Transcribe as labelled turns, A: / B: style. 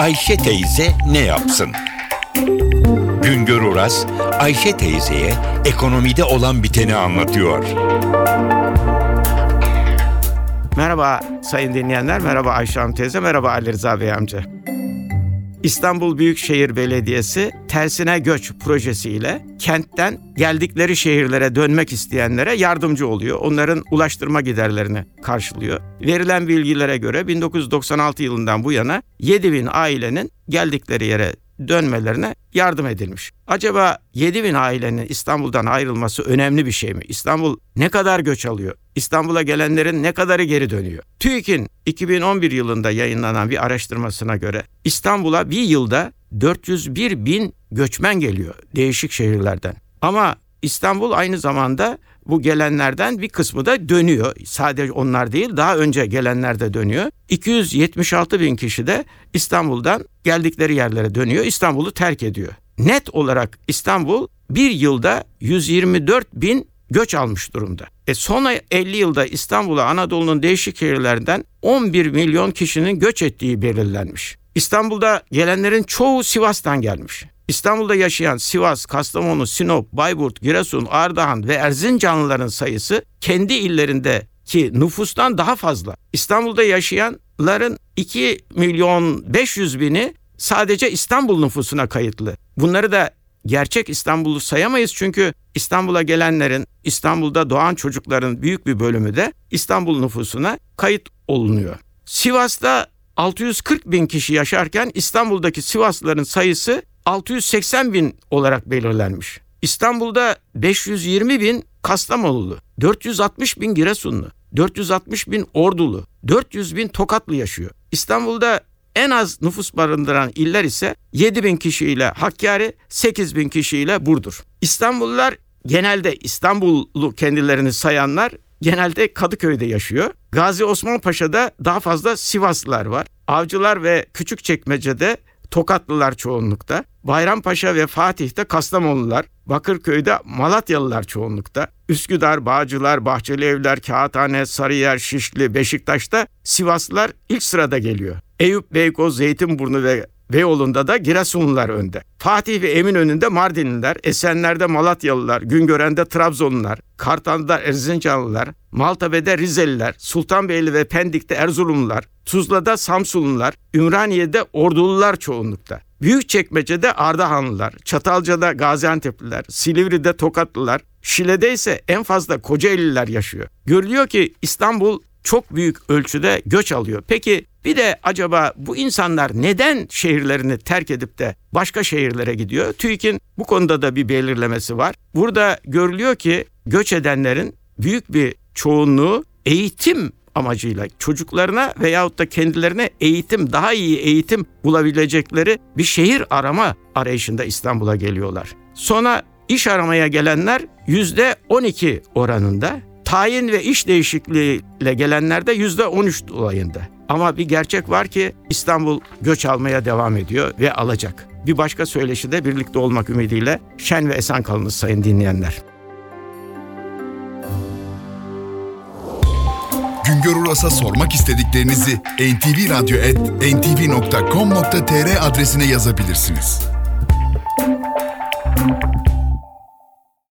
A: Ayşe teyze ne yapsın? Güngör Oras, Ayşe teyzeye ekonomide olan biteni anlatıyor.
B: Merhaba sayın dinleyenler, merhaba Ayşe Hanım teyze, merhaba Ali Rıza Bey amca. İstanbul Büyükşehir Belediyesi tersine göç projesiyle kentten geldikleri şehirlere dönmek isteyenlere yardımcı oluyor. Onların ulaştırma giderlerini karşılıyor. Verilen bilgilere göre 1996 yılından bu yana 7 bin ailenin geldikleri yere dönmelerine yardım edilmiş. Acaba 7 bin ailenin İstanbul'dan ayrılması önemli bir şey mi? İstanbul ne kadar göç alıyor? İstanbul'a gelenlerin ne kadarı geri dönüyor? TÜİK'in 2011 yılında yayınlanan bir araştırmasına göre İstanbul'a bir yılda 401 bin göçmen geliyor değişik şehirlerden. Ama İstanbul aynı zamanda bu gelenlerden bir kısmı da dönüyor. Sadece onlar değil daha önce gelenler de dönüyor. 276 bin kişi de İstanbul'dan geldikleri yerlere dönüyor. İstanbul'u terk ediyor. Net olarak İstanbul bir yılda 124 bin göç almış durumda. E son 50 yılda İstanbul'a Anadolu'nun değişik şehirlerinden 11 milyon kişinin göç ettiği belirlenmiş. İstanbul'da gelenlerin çoğu Sivas'tan gelmiş. İstanbul'da yaşayan Sivas, Kastamonu, Sinop, Bayburt, Giresun, Ardahan ve Erzincanlıların sayısı kendi illerindeki nüfustan daha fazla. İstanbul'da yaşayanların 2 milyon 500 bini sadece İstanbul nüfusuna kayıtlı. Bunları da gerçek İstanbul'u sayamayız çünkü İstanbul'a gelenlerin, İstanbul'da doğan çocukların büyük bir bölümü de İstanbul nüfusuna kayıt olunuyor. Sivas'ta 640 bin kişi yaşarken İstanbul'daki Sivaslıların sayısı 680 bin olarak belirlenmiş. İstanbul'da 520 bin Kastamonulu, 460 bin Giresunlu, 460 bin Ordulu, 400 bin Tokatlı yaşıyor. İstanbul'da en az nüfus barındıran iller ise 7 bin kişiyle Hakkari, 8 bin kişiyle Burdur. İstanbullular genelde İstanbullu kendilerini sayanlar genelde Kadıköy'de yaşıyor. Gazi Osman Paşa'da daha fazla Sivaslılar var. Avcılar ve Küçükçekmece'de Tokatlılar çoğunlukta. Bayrampaşa ve Fatih'te Kastamonlular, Bakırköy'de Malatyalılar çoğunlukta. Üsküdar, Bağcılar, Bahçeli Evler, Kağıthane, Sarıyer, Şişli, Beşiktaş'ta Sivaslılar ilk sırada geliyor. Eyüp, Beykoz, Zeytinburnu ve Beyoğlu'nda da Giresunlular önde. Fatih ve Eminönü'nde Mardinliler, Esenler'de Malatyalılar, Güngören'de Trabzonlular, Kartal'da Erzincanlılar, Maltepe'de Rizeliler, Sultanbeyli ve Pendik'te Erzurumlular, Tuzla'da Samsunlular, Ümraniye'de Ordulular çoğunlukta. Büyükçekmece'de Ardahanlılar, Çatalca'da Gaziantep'liler, Silivri'de Tokatlılar, Şile'de ise en fazla Kocaeliler yaşıyor. Görülüyor ki İstanbul çok büyük ölçüde göç alıyor. Peki bir de acaba bu insanlar neden şehirlerini terk edip de başka şehirlere gidiyor? TÜİK'in bu konuda da bir belirlemesi var. Burada görülüyor ki göç edenlerin büyük bir çoğunluğu eğitim amacıyla çocuklarına veyahut da kendilerine eğitim, daha iyi eğitim bulabilecekleri bir şehir arama arayışında İstanbul'a geliyorlar. Sonra iş aramaya gelenler yüzde 12 oranında, tayin ve iş değişikliğiyle gelenler de yüzde 13 dolayında. Ama bir gerçek var ki İstanbul göç almaya devam ediyor ve alacak. Bir başka söyleşi de birlikte olmak ümidiyle şen ve esen kalınız sayın dinleyenler.
C: Güngör Uras'a sormak istediklerinizi ntvradio.com.tr adresine yazabilirsiniz.